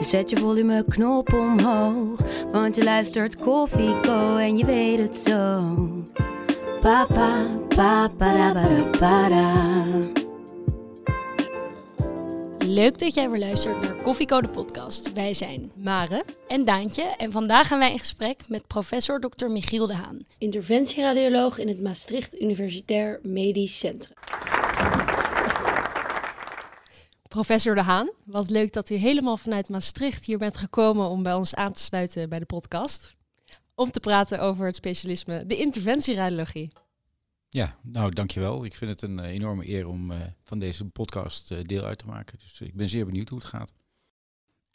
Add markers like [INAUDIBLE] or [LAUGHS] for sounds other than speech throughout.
Zet je volumeknop omhoog. Want je luistert Koffieko en je weet het zo. Papa, papa, para. Leuk dat jij weer luistert naar Koffieko de podcast. Wij zijn Mare. en Daantje en vandaag gaan wij in gesprek met professor Dr. Michiel de Haan, interventieradioloog in het Maastricht Universitair Medisch Centrum. Professor De Haan, wat leuk dat u helemaal vanuit Maastricht hier bent gekomen om bij ons aan te sluiten bij de podcast. Om te praten over het specialisme de interventieradiologie. Ja, nou dankjewel. Ik vind het een eh, enorme eer om eh, van deze podcast eh, deel uit te maken. Dus ik ben zeer benieuwd hoe het gaat.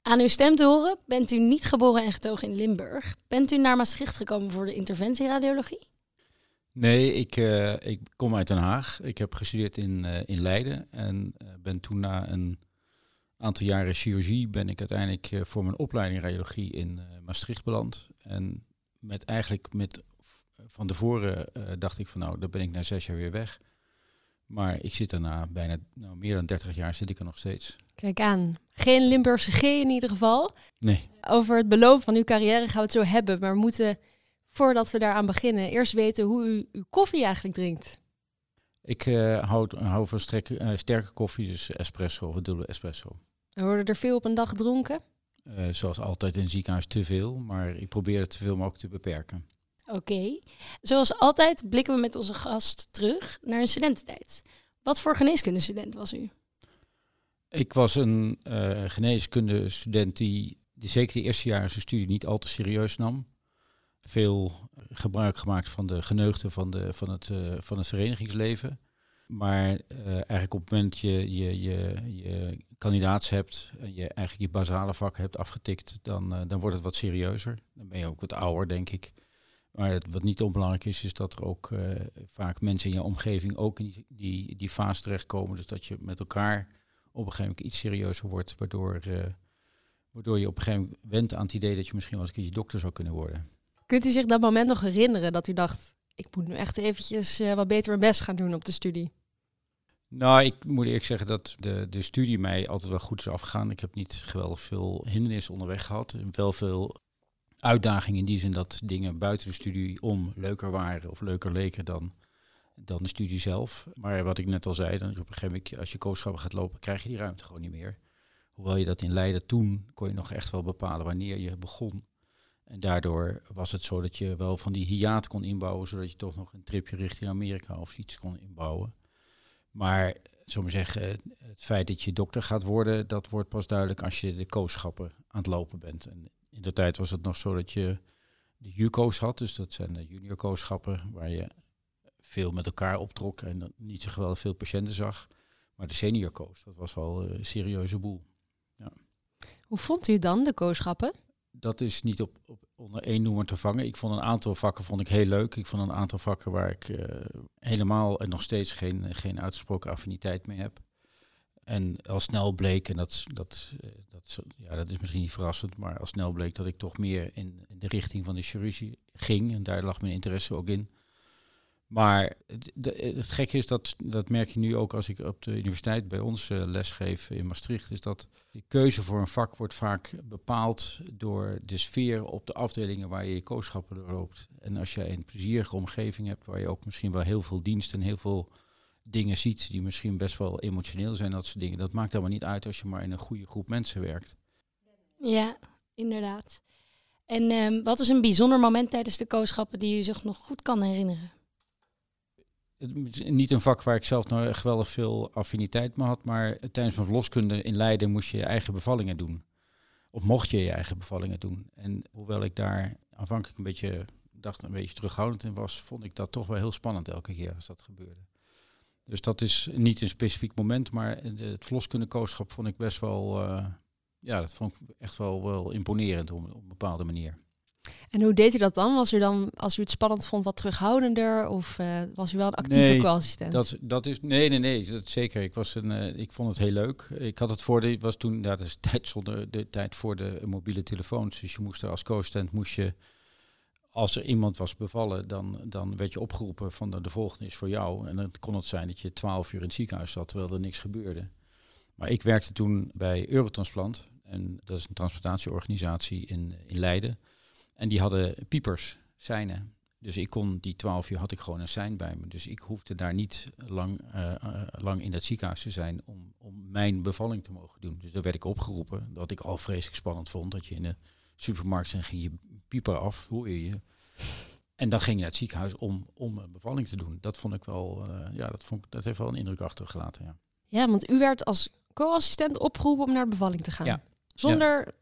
Aan uw stem te horen bent u niet geboren en getogen in Limburg. Bent u naar Maastricht gekomen voor de interventieradiologie? Nee, ik, eh, ik kom uit Den Haag. Ik heb gestudeerd in, eh, in Leiden en eh, ben toen na een aantal jaren chirurgie ben ik uiteindelijk voor mijn opleiding radiologie in Maastricht beland. En met eigenlijk met van tevoren dacht ik van nou, dan ben ik na zes jaar weer weg. Maar ik zit er na bijna nou, meer dan 30 jaar zit ik er nog steeds. Kijk aan. Geen Limburgse G in ieder geval. Nee, Over het beloop van uw carrière gaan we het zo hebben. Maar we moeten, voordat we daaraan beginnen, eerst weten hoe u uw koffie eigenlijk drinkt. ik eh, hou, hou van strek- eh, sterke koffie, dus espresso of dubbele espresso. Er worden er veel op een dag gedronken. Eh, zoals altijd in het ziekenhuis te veel, maar ik probeer het te veel mogelijk te beperken. Oké. Zoals altijd blikken we met onze gast terug naar een studententijd. Wat voor geneeskundestudent was u? Ik was een eh geneeskundestudent die, die zeker de eerste jaren zijn studie niet al te serieus nam. Veel gebruik gemaakt van de geneugten van, de, van, het, eh, van het verenigingsleven. Maar eh, eigenlijk op het moment je, je, je, je kandidaats hebt en je eigenlijk je basale vakken hebt afgetikt, dan, eh, dan wordt het wat serieuzer. Dan ben je ook wat ouder, denk ik. Maar wat niet onbelangrijk is, is dat er ook vaak mensen in je omgeving ook in die, die, die fase terechtkomen. Dus dat je met elkaar op een gegeven moment iets serieuzer wordt, waardoor, waardoor je op een gegeven moment wendt aan het idee dat je misschien wel eens een keertje dokter zou kunnen worden. Kunt u zich dat moment nog herinneren dat u dacht, ik moet nu echt eventjes eh, wat beter mijn best gaan doen op de studie? Nou, ik moet eerlijk zeggen dat de, de studie mij altijd wel goed is afgegaan. Ik heb niet geweldig veel hindernissen onderweg gehad. Wel veel uitdagingen in die zin dat dingen buiten de studie om leuker waren of leuker leken dan, dan de studie zelf. Maar wat ik net al zei, dan op een gegeven moment als je kooschappen gaat lopen, krijg je die ruimte gewoon niet meer. Hoewel je dat in Leiden toen kon je nog echt wel bepalen wanneer je begon. En daardoor was het zo dat je wel van die hiaat kon inbouwen, zodat je toch nog een tripje richting Amerika of iets kon inbouwen. Maar, maar zeggen, het feit dat je dokter gaat worden, dat wordt pas duidelijk als je de kooschappen aan het lopen bent. En in de tijd was het nog zo dat je de JUCO's had, dus dat zijn de junior kooschappen, waar je veel met elkaar optrok en niet zo geweldig veel patiënten zag. Maar de senior koos, dat was wel eh, een serieuze boel. Hoe vond u dan de kooschappen? Dat is niet op, op onder één noemer te vangen. Ik vond een aantal vakken vond ik heel leuk. Ik vond een aantal vakken waar ik eh, helemaal en nog steeds geen, geen uitgesproken affiniteit mee heb. En al snel bleek, en dat, dat, eh, dat, ja, dat is misschien niet verrassend, maar al snel bleek dat ik toch meer in, in de richting van de chirurgie ging. En daar lag mijn interesse ook in. Maar het, het gekke is, dat, dat merk je nu ook als ik op de universiteit bij ons eh, lesgeef in Maastricht, is dat de keuze voor een vak wordt vaak bepaald door de sfeer op de afdelingen waar je je kooschappen doorloopt. En als je een plezierige omgeving hebt, waar je ook misschien wel heel veel dienst en heel veel dingen ziet die misschien best wel emotioneel zijn, dat soort dingen. Dat maakt allemaal niet uit als je maar in een goede groep mensen werkt. Ja, inderdaad. En ehm, wat is een bijzonder moment tijdens de kooschappen die u zich nog goed kan herinneren? Niet een vak waar ik zelf nou geweldig veel affiniteit mee had, maar tijdens mijn verloskunde in Leiden moest je je eigen bevallingen doen. Of mocht je je eigen bevallingen doen. En hoewel ik daar aanvankelijk een beetje, dacht een beetje terughoudend in was, vond ik dat toch wel heel spannend elke keer als dat gebeurde. Dus dat is niet een specifiek moment, maar het verloskundekooschap vond ik best wel, eh, ja, dat vond ik echt wel, wel imponerend op een bepaalde manier. En hoe deed u dat dan? Was u dan, als u het spannend vond, wat terughoudender? Of uh, was u wel een actieve Nee, co-assistent? Dat, dat is, nee, nee, nee, dat zeker. Ik, was een, eh, ik vond het heel leuk. Ik had het voordeel, was toen, ja, dat is [LAUGHS] tijd zonder de tijd voor de mobiele telefoons. Dus je moest er als co-assistent, moest je, als er iemand was bevallen, dan, dan werd je opgeroepen van de, de volgende is voor jou. En dan kon het zijn dat je twaalf uur in het ziekenhuis zat, terwijl er niks gebeurde. Maar ik werkte toen bij Eurotransplant. En dat is een transplantatieorganisatie in, in Leiden. En die hadden piepers, seinen. Dus ik kon die twaalf uur had ik gewoon een sein bij me. Dus ik hoefde daar niet lang, eh, eh, lang in dat ziekenhuis te zijn om, om mijn bevalling te mogen doen. Dus daar werd ik opgeroepen. Dat ik al vreselijk spannend vond. Dat je in de supermarkt en ging je pieper af, hoor je je. En dan ging je naar het ziekenhuis om, om een bevalling te doen. Dat vond ik wel, eh, ja, dat, vond ik, dat heeft wel een indruk achtergelaten. Ja. Ja, want u werd als co-assistent opgeroepen om naar de bevalling te gaan. Ja. Zonder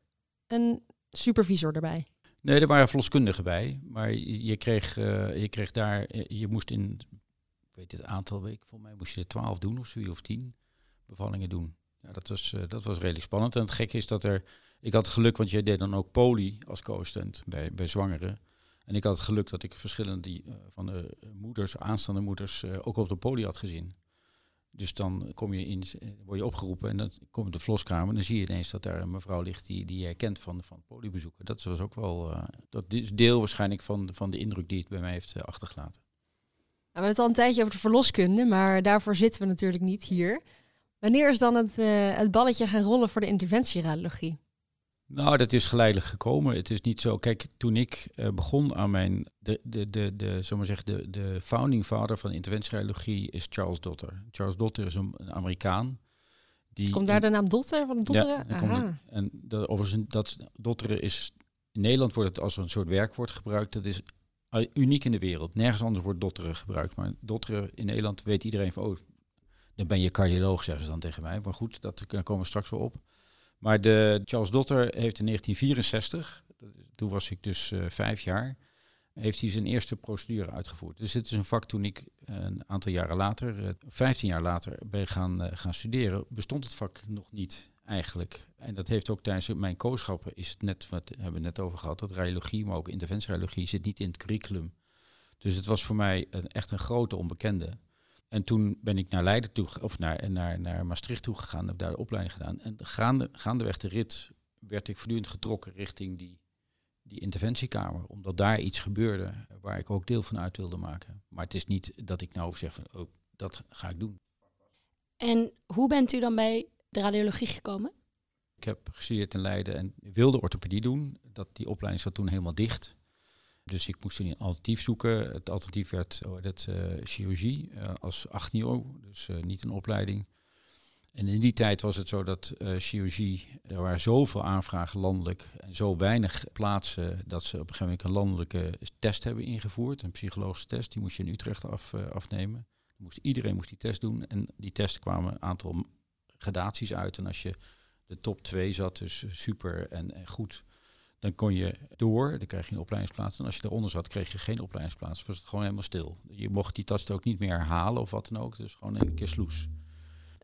een supervisor erbij. Nee, er waren verloskundigen bij, maar je, kreeg, eh, je kreeg daar, eh, je moest in, weet het aantal weken, volgens mij moest je twaalf doen of zoiets, of tien bevallingen doen. Ja, dat was, eh, dat was redelijk spannend. En het gekke is dat er, ik had geluk, want jij deed dan ook poli als co-assistent bij, bij zwangeren. En ik had het geluk dat ik verschillende die, van de moeders, aanstaande moeders, ook op de poli had gezien. Dus dan kom je in, word je opgeroepen en dan kom je de verloskamer en dan zie je ineens dat daar een mevrouw ligt die, die jij kent van, van poliebezoeken. Dat was ook wel, eh, dat is deel waarschijnlijk van, van de indruk die het bij mij heeft eh, achtergelaten. Nou, we hebben het al een tijdje over de verloskunde, maar daarvoor zitten we natuurlijk niet hier. Wanneer is dan het, eh, het balletje gaan rollen voor de interventieradiologie? Nou, dat is geleidelijk gekomen. Het is niet zo. Kijk, toen ik eh, begon aan mijn. De, de, de, de, we zeggen, de, de founding father van interventieradiologie is Charles Dotter. Charles Dotter is een, een Amerikaan. Die Komt daar de naam Dotter van komt Aha. het- en dat, overigens, dat dotteren is. In Nederland wordt het als een soort werkwoord gebruikt. Dat is uh, uniek in de wereld. Nergens anders wordt dotteren gebruikt. Maar dotteren in Nederland weet iedereen van. Oh, dan ben je cardioloog, zeggen ze dan tegen mij. Maar goed, dat, daar komen we straks wel op. Maar de Charles Dotter heeft in 1964, dat is- toen was ik dus eh, vijf jaar, heeft hij zijn eerste procedure uitgevoerd. Dus dit is een vak toen ik eh, een aantal jaren later, eh, 15 jaar later, ben gaan, gaan studeren, bestond het vak nog niet eigenlijk. En dat heeft ook tijdens mijn kooschappen, is het net, wat hebben we net over gehad, dat radiologie, maar ook interventieradiologie zit niet in het curriculum. Dus het was voor mij een, echt een grote onbekende. En toen ben ik naar Leiden toe, of naar, naar, naar Maastricht toe gegaan, heb daar de opleiding gedaan. En gaande, gaandeweg de rit werd ik voortdurend getrokken richting die, die interventiekamer. Omdat daar iets gebeurde waar ik ook deel van uit wilde maken. Maar het is niet dat ik nou zeg van, oh, dat ga ik doen. En hoe bent u dan bij de radiologie gekomen? Ik heb gestudeerd in Leiden en wilde orthopedie doen. Dat, die opleiding zat toen helemaal dicht. Dus ik moest een alternatief zoeken. Het alternatief werd oh, dat, eh, chirurgie eh, als 18 euro, dus eh, niet een opleiding. En in die tijd was het zo dat chirurgie, er waren zoveel aanvragen landelijk en zo weinig plaatsen dat ze op een gegeven moment een landelijke test hebben ingevoerd, een psychologische test. Die moest je in Utrecht af, afnemen. Moest, iedereen moest die test doen en die test kwamen een aantal gradaties uit. En als je de top 2 zat, dus super en goed, dan kon je door, dan kreeg je een opleidingsplaats. En als je daaronder zat, kreeg je geen opleidingsplaats. Was het gewoon helemaal stil. Je mocht die test ook niet meer herhalen of wat dan ook. Dus gewoon een keer sloes.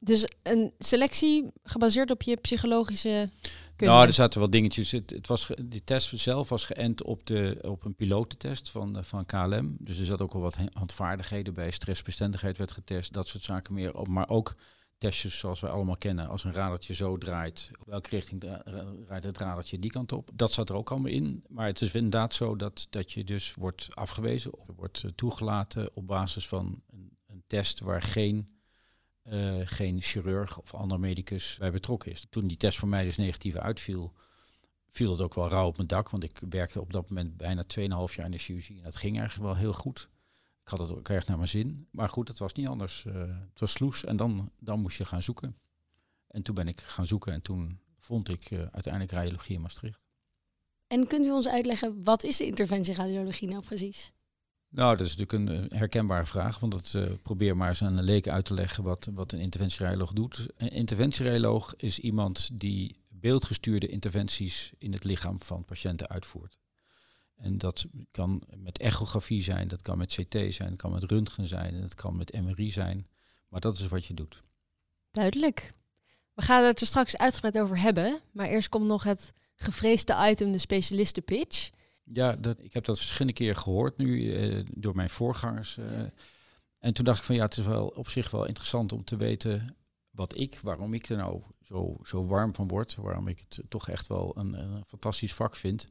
Dus een selectie gebaseerd op je psychologische kunde. Nou, er zaten wel dingetjes. Het, het was die test zelf was geënt op, de, op een pilotentest van, eh, van KLM. Dus er zat ook wel wat he- handvaardigheden bij. Stressbestendigheid werd getest, dat soort zaken meer. Maar ook testjes zoals wij allemaal kennen. Als een radertje zo draait, welke richting dra- ra- draait het radertje die kant op. Dat zat er ook allemaal in. Maar het is inderdaad zo dat, dat je dus wordt afgewezen of wordt eh, toegelaten op basis van een, een test waar geen eh, geen chirurg of ander medicus bij betrokken is. Toen die test voor mij dus negatief uitviel, viel het ook wel rauw op mijn dak. Want ik werkte op dat moment bijna 2,5 jaar in de chirurgie. En dat ging eigenlijk wel heel goed. Ik had het ook erg naar mijn zin. Maar goed, het was niet anders. Eh, het was sloes en dan, dan moest je gaan zoeken. En toen ben ik gaan zoeken en toen vond ik eh, uiteindelijk radiologie in Maastricht. En kunt u ons uitleggen, wat is de interventieradiologie nou precies? Nou, dat is natuurlijk een eh, herkenbare vraag, want dat probeer maar eens aan een leek uit te leggen wat, wat een interventieradioloog doet. Een interventieradioloog is iemand die beeldgestuurde interventies in het lichaam van patiënten uitvoert. En dat kan met echografie zijn, dat kan met CT zijn, dat kan met röntgen zijn, en dat kan met MRI zijn. Maar dat is wat je doet. Duidelijk. We gaan het er straks uitgebreid over hebben. Maar eerst komt nog het gevreesde item, de specialistenpitch. Ja, dat, ik heb dat verschillende keren gehoord nu eh, door mijn voorgangers. eh. En toen dacht ik van ja, het is wel op zich wel interessant om te weten wat ik, waarom ik er nou zo, zo warm van word. Waarom ik het toch echt wel een, een fantastisch vak vind.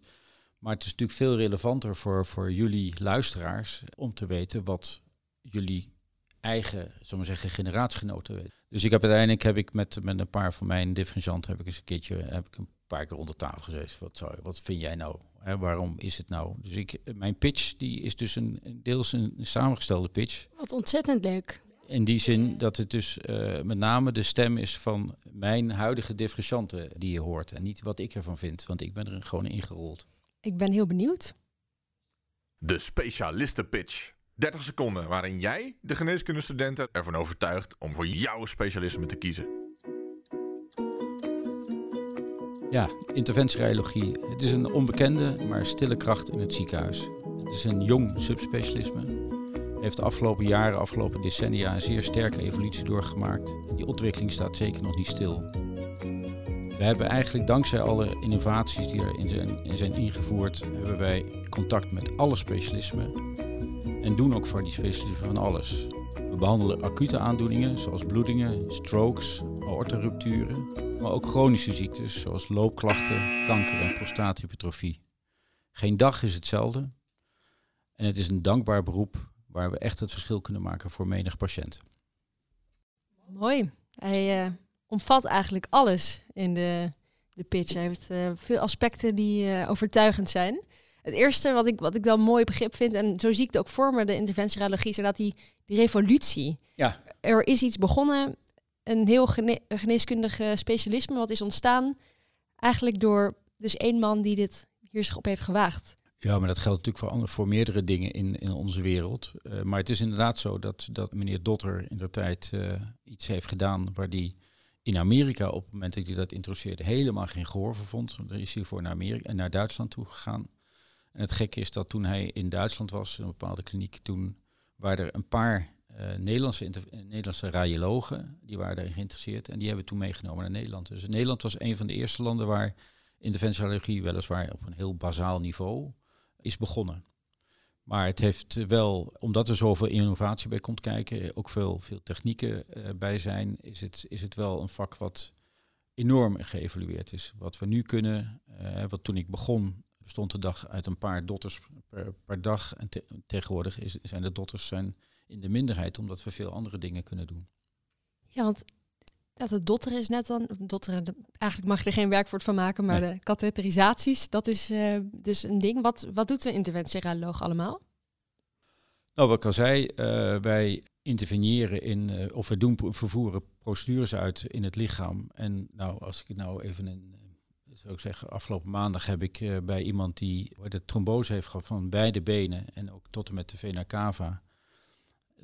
Maar het is natuurlijk veel relevanter voor, voor jullie luisteraars om te weten wat jullie eigen, zullen we zeggen, generatiegenoten weten. Dus ik heb uiteindelijk heb ik met, met een paar van mijn differentianten heb ik eens een keertje heb ik een paar keer rond de tafel gezeten. Wat, zou, wat vind jij nou? Hè, waarom is het nou? Dus ik, mijn pitch die is dus een, deels een, een samengestelde pitch. Wat ontzettend leuk. In die zin dat het dus eh, met name de stem is van mijn huidige differentianten die je hoort. En niet wat ik ervan vind, want ik ben er gewoon ingerold. Ik ben heel benieuwd. De specialistenpitch. 30 seconden waarin jij de geneeskundestudenten ervan overtuigt om voor jouw specialisme te kiezen. Ja, interventieradiologie. Het is een onbekende, maar stille kracht in het ziekenhuis. Het is een jong subspecialisme. Heeft de afgelopen jaren, afgelopen decennia een zeer sterke evolutie doorgemaakt. Die ontwikkeling staat zeker nog niet stil. We hebben eigenlijk dankzij alle innovaties die erin zijn, zijn ingevoerd, hebben wij contact met alle specialismen. En doen ook voor die specialismen van alles. We behandelen acute aandoeningen zoals bloedingen, strokes, aortarupturen, maar ook chronische ziektes zoals loopklachten, kanker en prostaathypertrofie. Geen dag is hetzelfde en het is een dankbaar beroep waar we echt het verschil kunnen maken voor menig patiënt. Mooi. Eh, omvat eigenlijk alles in de, de pitch. Hij heeft eh, veel aspecten die eh, overtuigend zijn. Het eerste wat ik, wat ik dan mooi begrip vind, en zo zie ik het ook voor me, de interventieradiologie, is inderdaad die, die revolutie. Ja. Er is iets begonnen, een heel gene geneeskundige specialisme, wat is ontstaan eigenlijk door dus één man die dit hier zich op heeft gewaagd. Ja, maar dat geldt natuurlijk voor, andere, voor meerdere dingen in, in onze wereld. Uh, maar het is inderdaad zo dat, dat meneer Dotter in de tijd uh, iets heeft gedaan waar die in Amerika op het moment dat hij dat introduceerde helemaal geen gehoor vond. Dan is hij voor naar Amerika en naar Duitsland toe gegaan. En het gekke is dat toen hij in Duitsland was, in een bepaalde kliniek, toen waren er een paar uh, Nederlandse, Nederlandse radiologen, die waren daarin geïnteresseerd en die hebben toen meegenomen naar Nederland. Dus Nederland was een van de eerste landen waar interventieradiologie weliswaar op een heel bazaal niveau is begonnen. Maar het heeft wel, omdat er zoveel innovatie bij komt kijken, ook veel, veel technieken uh, bij zijn, is het, is het wel een vak wat enorm geëvalueerd is. Wat we nu kunnen, uh, wat toen ik begon, bestond de dag uit een paar dotters per, dag. En te, tegenwoordig zijn de dotters zijn in de minderheid, omdat we veel andere dingen kunnen doen. Ja, want dat het dotteren is net dan, dotteren, eigenlijk mag je er geen werkwoord van maken, maar nee. de katheterisaties, dat is uh, dus een ding. Wat, wat doet een interventieradioloog allemaal? Nou, wat ik al zei, uh, wij interveneren in, uh, of we doen, vervoeren procedures uit in het lichaam. En nou, als ik het nou even een, zou ik zeggen, afgelopen maandag heb ik bij iemand die de trombose heeft gehad van beide benen en ook tot en met de vena cava,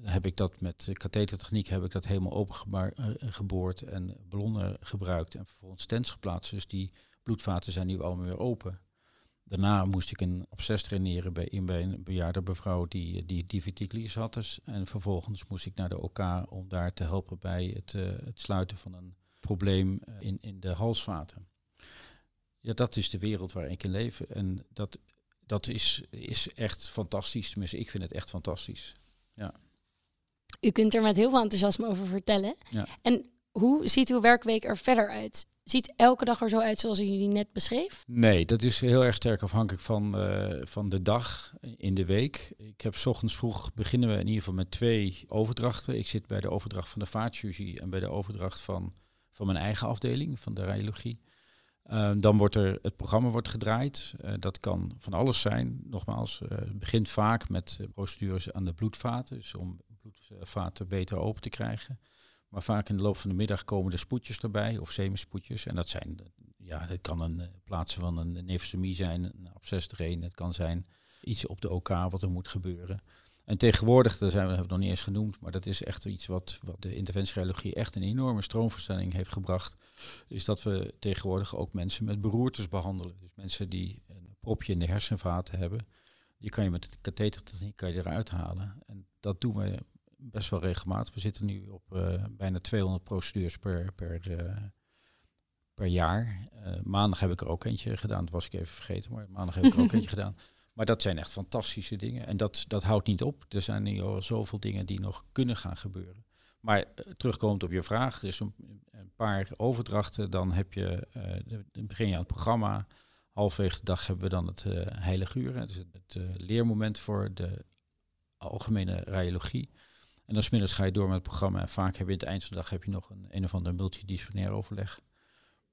heb ik dat met kathetertechniek heb ik dat helemaal opengeboord en ballonnen gebruikt en vervolgens stents geplaatst. Dus die bloedvaten zijn nu allemaal weer open. Daarna moest ik een absces traineren bij, een bejaarde mevrouw die, die diverticulitis had. Dus, en vervolgens moest ik naar de OK om daar te helpen bij het, uh, het sluiten van een probleem in, in de halsvaten. Ja, dat is de wereld waar ik in leef. En dat, dat is, is echt fantastisch. Tenminste, ik vind het echt fantastisch. Ja. U kunt er met heel veel enthousiasme over vertellen. Ja. En hoe ziet uw werkweek er verder uit? Ziet elke dag er zo uit zoals u jullie net beschreef? Nee, dat is heel erg sterk afhankelijk van, uh, van de dag in de week. Ik heb s ochtends vroeg beginnen we in ieder geval met twee overdrachten. Ik zit bij de overdracht van de vaatchirurgie en bij de overdracht van, van mijn eigen afdeling, van de radiologie. Uh, dan wordt er het programma wordt gedraaid. Uh, dat kan van alles zijn. Nogmaals, uh, het begint vaak met procedures aan de bloedvaten, dus om bloedvaten beter open te krijgen. Maar vaak in de loop van de middag komen er spoedjes erbij, of semispoedjes. En dat zijn, ja, dat kan een plaatsen van een nefrostomie zijn, een absces erin. Het kan zijn iets op de OK wat er moet gebeuren. En tegenwoordig, we, hebben we nog niet eens genoemd, maar dat is echt iets wat, wat de interventieradiologie echt een enorme stroomverstelling heeft gebracht. Is dat we tegenwoordig ook mensen met beroertes behandelen. Dus mensen die een propje in de hersenvaten hebben, die kan je met de kathetertechniek kan je eruit halen. En dat doen we best wel regelmatig. We zitten nu op uh, bijna 200 procedures per, per, uh, per jaar. Uh, maandag heb ik er ook eentje gedaan, dat was ik even vergeten, maar maandag heb ik er ook [LAUGHS] eentje gedaan. Maar dat zijn echt fantastische dingen. En dat, dat houdt niet op. Er zijn nu al zoveel dingen die nog kunnen gaan gebeuren. Maar terugkomend op je vraag, dus een, een paar overdrachten, dan heb je, dan begin je aan het programma. Halfwege de dag hebben we dan het heilige uur, dus het, het leermoment voor de algemene radiologie. En dan smiddags ga je door met het programma. En vaak heb je aan het eind van de dag heb je nog een, een of ander multidisciplinair overleg.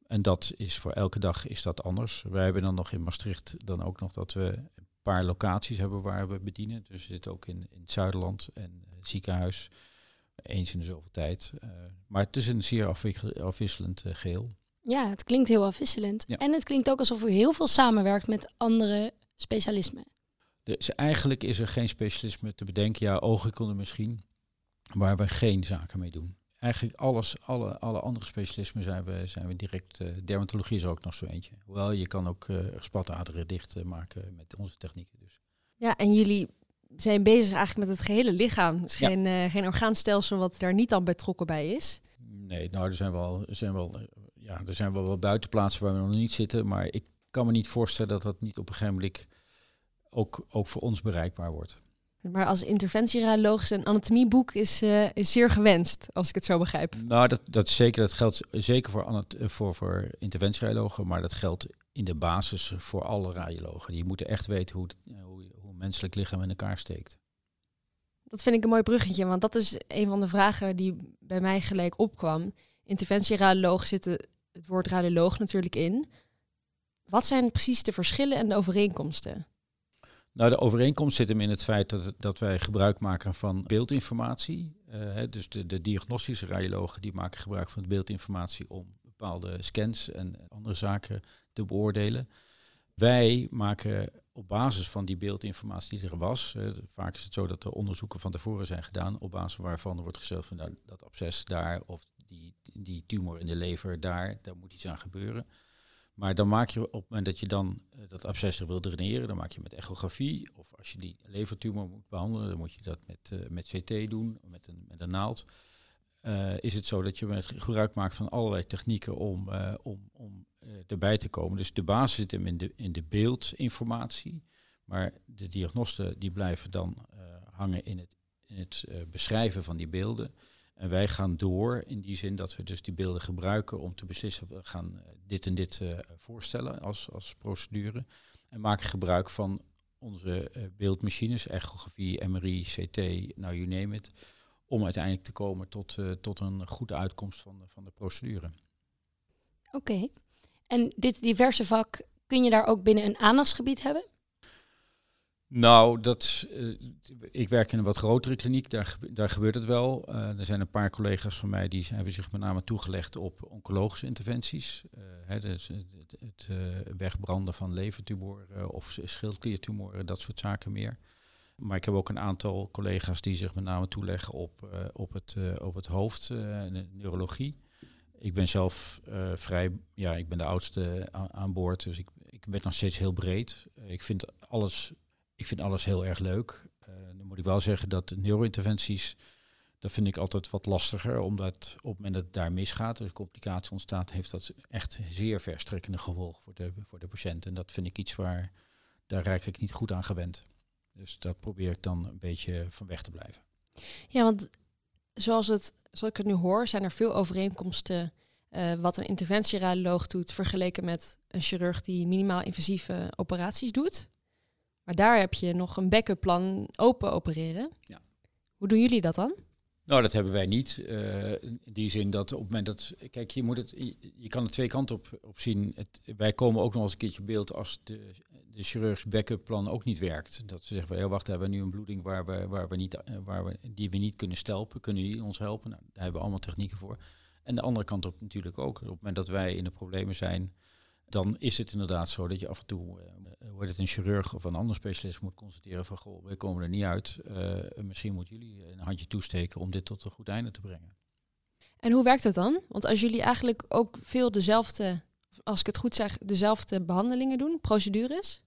En dat is voor elke dag is dat anders. Wij hebben dan nog in Maastricht dan ook nog dat we een paar locaties hebben waar we bedienen. Dus we zitten ook in, in het Zuiderland en het ziekenhuis. Eens in de zoveel tijd. Uh, maar het is een zeer afwisselend uh, geheel. Ja, het klinkt heel afwisselend. Ja. En het klinkt ook alsof u heel veel samenwerkt met andere specialismen. Dus eigenlijk is er geen specialisme te bedenken. Ja, oogheelkunde misschien, waar we geen zaken mee doen. Eigenlijk alles, alle, alle andere specialismen zijn we, zijn we direct. Uh, dermatologie is ook nog zo eentje. Hoewel je kan ook uh, spataderen dicht uh, maken met onze technieken. Dus. Ja, en jullie zijn bezig eigenlijk met het gehele lichaam. Dus geen, ja. geen orgaanstelsel wat daar niet aan betrokken bij is. Nee, nou, er zijn wel, er zijn wel, ja, er zijn wel, wel buitenplaatsen waar we nog niet zitten. Maar ik kan me niet voorstellen dat dat niet op een gegeven moment ook, ook voor ons bereikbaar wordt. Maar als interventieradioloog een anatomieboek is, uh, is zeer gewenst, als ik het zo begrijp. Nou, dat, dat, zeker, dat geldt zeker voor, voor, voor interventieradiologen, maar dat geldt in de basis voor alle radiologen. Die moeten echt weten hoe, hoe, hoe een menselijk lichaam in elkaar steekt. Dat vind ik een mooi bruggetje, want dat is een van de vragen die bij mij gelijk opkwam. Interventieradioloog zit het woord radioloog natuurlijk in. Wat zijn precies de verschillen en de overeenkomsten? Nou, de overeenkomst zit hem in het feit dat, dat wij gebruik maken van beeldinformatie. Uh, dus de, de diagnostische radiologen die maken gebruik van beeldinformatie om bepaalde scans en andere zaken te beoordelen. Wij maken op basis van die beeldinformatie die er was, vaak is het zo dat er onderzoeken van tevoren zijn gedaan, op basis waarvan er wordt gesteld van nou, dat absces daar of die, die tumor in de lever daar, daar moet iets aan gebeuren. Maar dan maak je op het moment dat je dan uh, dat absces wil draineren, dan maak je met echografie. Of als je die levertumor moet behandelen, dan moet je dat met, uh, met CT doen, met een, met een naald. Uh, is het zo dat je met gebruik maakt van allerlei technieken om, om, om erbij te komen. Dus de basis zit hem in de, in de beeldinformatie. Maar de diagnosten die blijven dan hangen in het, in het beschrijven van die beelden. En wij gaan door in die zin dat we dus die beelden gebruiken om te beslissen, we gaan dit en dit uh, voorstellen als, als procedure. En maken gebruik van onze uh, beeldmachines, echografie, MRI, CT, nou you name it, om uiteindelijk te komen tot, tot een goede uitkomst van de, van de procedure. Oké. En dit diverse vak, kun je daar ook binnen een aandachtsgebied hebben? Nou, dat, uh, ik werk in een wat grotere kliniek, daar, daar gebeurt het wel. Uh, er zijn een paar collega's van mij die hebben zich met name toegelegd op oncologische interventies. Hè, dus het, het, het wegbranden van levertumoren of schildkliertumoren, dat soort zaken meer. Maar ik heb ook een aantal collega's die zich met name toeleggen op, op, het, op het hoofd, de neurologie. Ik ben zelf vrij, ja, ik ben de oudste aan, aan boord, dus ik, ik ben nog steeds heel breed. ik vind alles ik vind alles heel erg leuk. Uh, dan moet ik wel zeggen dat neurointerventies, dat vind ik altijd wat lastiger, omdat op het moment dat het daar misgaat, dus complicatie ontstaat, heeft dat echt zeer verstrekkende gevolgen voor de, voor de patiënt. En dat vind ik iets waar, daar raak ik niet goed aan gewend. Dus dat probeer ik dan een beetje van weg te blijven. Ja, want zoals, het, zoals ik het nu hoor, zijn er veel overeenkomsten uh, wat een interventieradioloog doet vergeleken met een chirurg die minimaal invasieve operaties doet. Maar daar heb je nog een backup plan open opereren. Ja. Hoe doen jullie dat dan? Nou, dat hebben wij niet. Uh, in die zin dat op het moment dat. Kijk, je, moet het, je, kan er twee kanten op, op zien. Het, wij komen ook nog eens een keertje beeld als de, de chirurgs backup plan ook niet werkt. Dat ze zeggen, ja, wacht, hebben we nu een bloeding waar we, waar we niet, eh, waar we, die we niet kunnen stelpen. Kunnen jullie ons helpen? Nou, daar hebben we allemaal technieken voor. En de andere kant op natuurlijk ook. Op het moment dat wij in de problemen zijn, dan is het inderdaad zo dat je af en toe uh, wordt het een chirurg of een ander specialist moet constateren van goh, wij komen er niet uit. Uh, misschien moeten jullie een handje toesteken om dit tot een goed einde te brengen. En hoe werkt het dan? Want als jullie eigenlijk ook veel dezelfde, als ik het goed zeg, dezelfde behandelingen doen, procedures?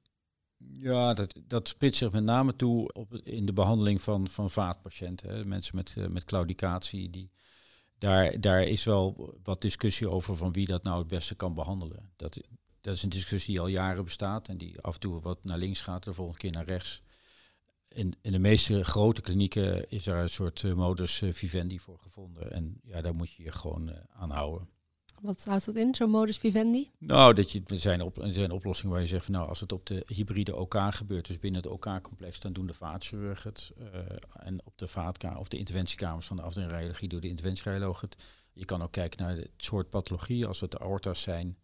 Ja, dat, dat spitst zich met name toe op, in de behandeling van, van vaatpatiënten. Hè. Mensen met, uh, met claudicatie, die, daar, daar is wel wat discussie over van wie dat nou het beste kan behandelen. Dat, dat is een discussie die al jaren bestaat en die af en toe wat naar links gaat, de volgende keer naar rechts. In, in de meeste grote klinieken is daar een soort uh, modus vivendi voor gevonden. En ja, daar moet je je gewoon aan houden. Wat houdt dat in, zo'n modus vivendi? Nou, dat je, er, zijn op, er zijn oplossingen waar je zegt van nou, als het op de hybride OK gebeurt, dus binnen het OK-complex, dan doen de vaatchirurgen het. en op de vaatkamer of de interventiekamers van de afdeling radiologie doen de interventieradiologen het. Je kan ook kijken naar het soort pathologie. Als het de aorta's zijn,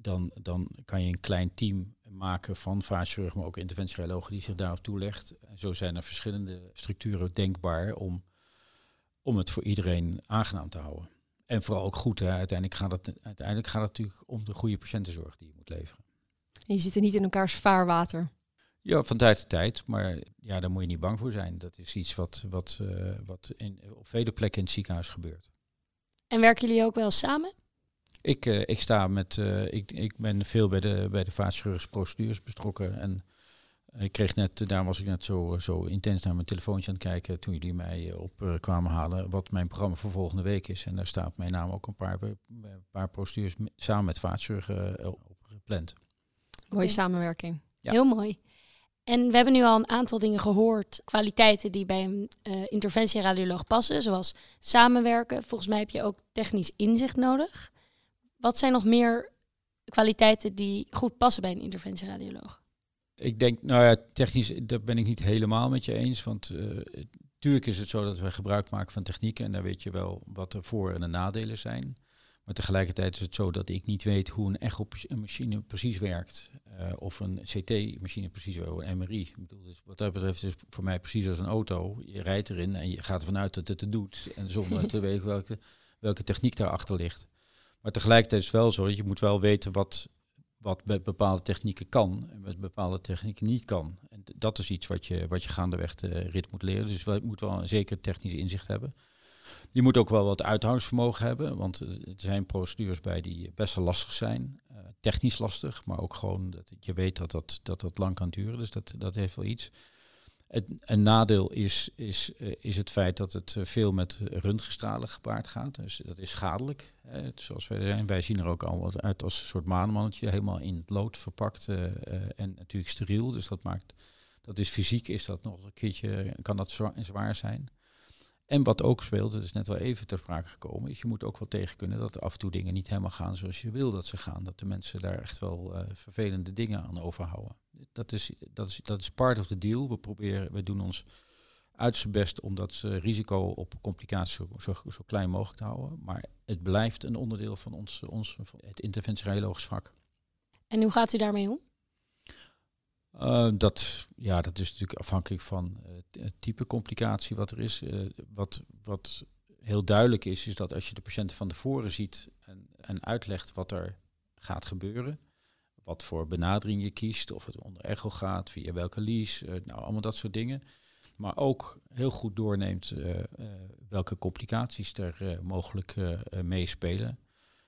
dan, dan kan je een klein team maken van vaatchirurgen, maar ook interventieradiologen die zich daarop toelegt. En zo zijn er verschillende structuren denkbaar om, om het voor iedereen aangenaam te houden. En vooral ook goed. Hè. Uiteindelijk, gaat het, uiteindelijk gaat het natuurlijk om de goede patiëntenzorg die je moet leveren. En je zit er niet in elkaars vaarwater. Ja, van tijd tot tijd. Maar ja, daar moet je niet bang voor zijn. Dat is iets wat, wat, uh, wat in, op vele plekken in het ziekenhuis gebeurt. En werken jullie ook wel samen? Ik, uh, ik sta met, uh, ik, ik ben veel bij de, bij de vaatchirurgische procedures betrokken. En ik kreeg net, daar was ik net zo, zo intens naar mijn telefoontje aan het kijken toen jullie mij op uh, kwamen halen wat mijn programma voor volgende week is. En daar staat mijn naam ook een paar, een paar procedures samen met vaatchirurgen op gepland. Mooie samenwerking. Ja. Heel mooi. En we hebben nu al een aantal dingen gehoord, kwaliteiten die bij een uh, interventieradioloog passen, zoals samenwerken. Volgens mij heb je ook technisch inzicht nodig. Wat zijn nog meer kwaliteiten die goed passen bij een interventieradioloog? Ik denk, nou ja, technisch, daar ben ik niet helemaal met je eens. Want uh, tuurlijk is het zo dat we gebruik maken van technieken en daar weet je wel wat de voor- en de nadelen zijn. Maar tegelijkertijd is het zo dat ik niet weet hoe een echo-machine precies werkt. Uh, of een CT-machine precies werkt, een MRI. Ik bedoel, dus wat dat betreft is het voor mij precies als een auto. Je rijdt erin en je gaat ervan uit dat het het doet. En zonder [LAUGHS] te weten welke, welke techniek daarachter ligt. Maar tegelijkertijd is het wel zo dat je moet wel weten wat, wat met bepaalde technieken kan en met bepaalde technieken niet kan. En dat is iets wat je, wat je gaandeweg de rit moet leren. Dus je moet wel een zeker technisch inzicht hebben. Je moet ook wel wat uithoudingsvermogen hebben, want er zijn procedures bij die best wel lastig zijn. Uh, technisch lastig, maar ook gewoon dat je weet dat dat, dat, dat lang kan duren. Dus dat, dat heeft wel iets. Een nadeel is, is, uh, is het feit dat het veel met röntgenstralen gepaard gaat. Dus dat is schadelijk. Hè. Zoals wij zijn, wij zien er ook al uit als een soort maanmannetje, helemaal in het lood verpakt uh, en natuurlijk steriel. Dus dat maakt, dat is fysiek, is dat nog een keertje, kan dat zwaar zijn. En wat ook speelt, het is net wel even ter sprake gekomen, is je moet ook wel tegen kunnen dat af en toe dingen niet helemaal gaan zoals je wil dat ze gaan. Dat de mensen daar echt wel uh, vervelende dingen aan overhouden. Dat is, dat, is, dat is part of the deal. We proberen, we doen ons uiterste best om dat uh, risico op complicaties zo, zo, klein mogelijk te houden. Maar het blijft een onderdeel van ons, ons van het vak. En hoe gaat u daarmee om? Uh, dat, ja, dat is natuurlijk afhankelijk van uh, het type complicatie wat er is. Uh, wat, wat heel duidelijk is, is dat als je de patiënten van tevoren ziet en, en uitlegt wat er gaat gebeuren, wat voor benadering je kiest, of het onder echo gaat, via welke lease, nou allemaal dat soort dingen. Maar ook heel goed doorneemt welke complicaties er mogelijk meespelen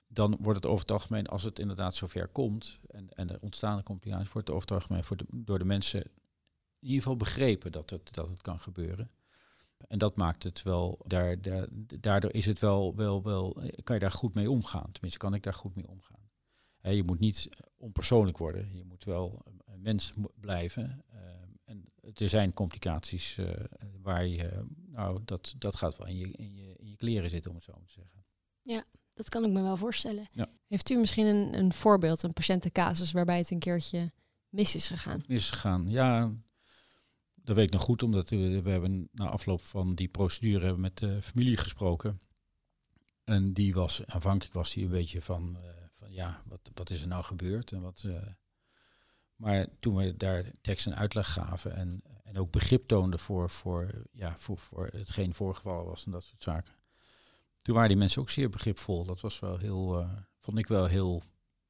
dan wordt het over het algemeen, als het inderdaad zover komt en, en er ontstaan complicaties, wordt het over het algemeen voor de, door de mensen in ieder geval begrepen dat het, dat het kan gebeuren. En dat maakt het wel, daar, daar, daardoor is het wel, wel, wel, kan je daar goed mee omgaan. Tenminste, kan ik daar goed mee omgaan. Je moet niet onpersoonlijk worden, je moet wel een mens blijven. Uh, en er zijn complicaties uh, waar je, nou, dat, dat gaat wel in je, in, je, in je kleren zitten, om het zo te zeggen. Ja, dat kan ik me wel voorstellen. Ja. Heeft u misschien een, een voorbeeld, een patiëntencasus waarbij het een keertje mis is gegaan? Mis is gegaan, ja. Dat weet ik nog goed, omdat we, we hebben na afloop van die procedure hebben met de familie gesproken. En die was, aanvankelijk was die een beetje van, uh, van ja, wat, wat is er nou gebeurd? En wat, uh, maar toen we daar tekst en uitleg gaven en, en ook begrip toonden voor, voor, ja, voor, voor hetgeen voorgevallen was en dat soort zaken toen waren die mensen ook zeer begripvol. Dat was wel heel, uh, vond ik wel heel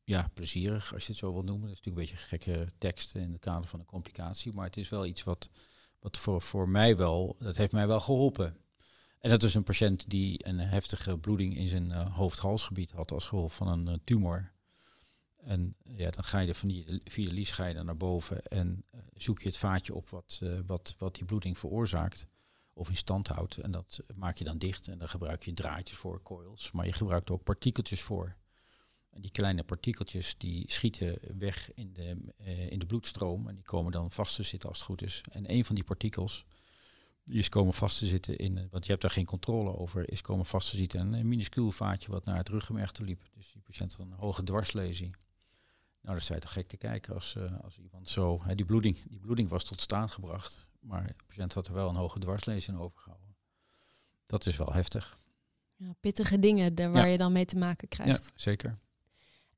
ja, plezierig, als je het zo wil noemen. Dat is natuurlijk een beetje gekke teksten in het kader van een complicatie. Maar het is wel iets wat, wat voor, voor mij wel, dat heeft mij wel geholpen. En dat is een patiënt die een heftige bloeding in zijn uh, hoofd-halsgebied had als gevolg van een uh, tumor. En ja, dan ga je van die, via de lies naar boven en zoek je het vaatje op wat, wat, wat die bloeding veroorzaakt of in stand houdt. En dat maak je dan dicht en dan gebruik je draadjes voor, coils. Maar je gebruikt ook partikeltjes voor. En die kleine partikeltjes die schieten weg in de, eh, in de bloedstroom en die komen dan vast te zitten als het goed is. En een van die partikels die is komen vast te zitten in, want je hebt daar geen controle over, is komen vast te zitten in een minuscuul vaatje wat naar het ruggenmerg toe liep. Dus die patiënt had een hoge dwarslesie. Nou, dat is toch gek te kijken als, uh, als iemand zo, hè, die, bloeding, die bloeding was tot staan gebracht, maar de patiënt had er wel een hoge dwarslesie in overgehouden. Dat is wel heftig. Ja, pittige dingen daar waar je dan mee te maken krijgt. Ja, zeker.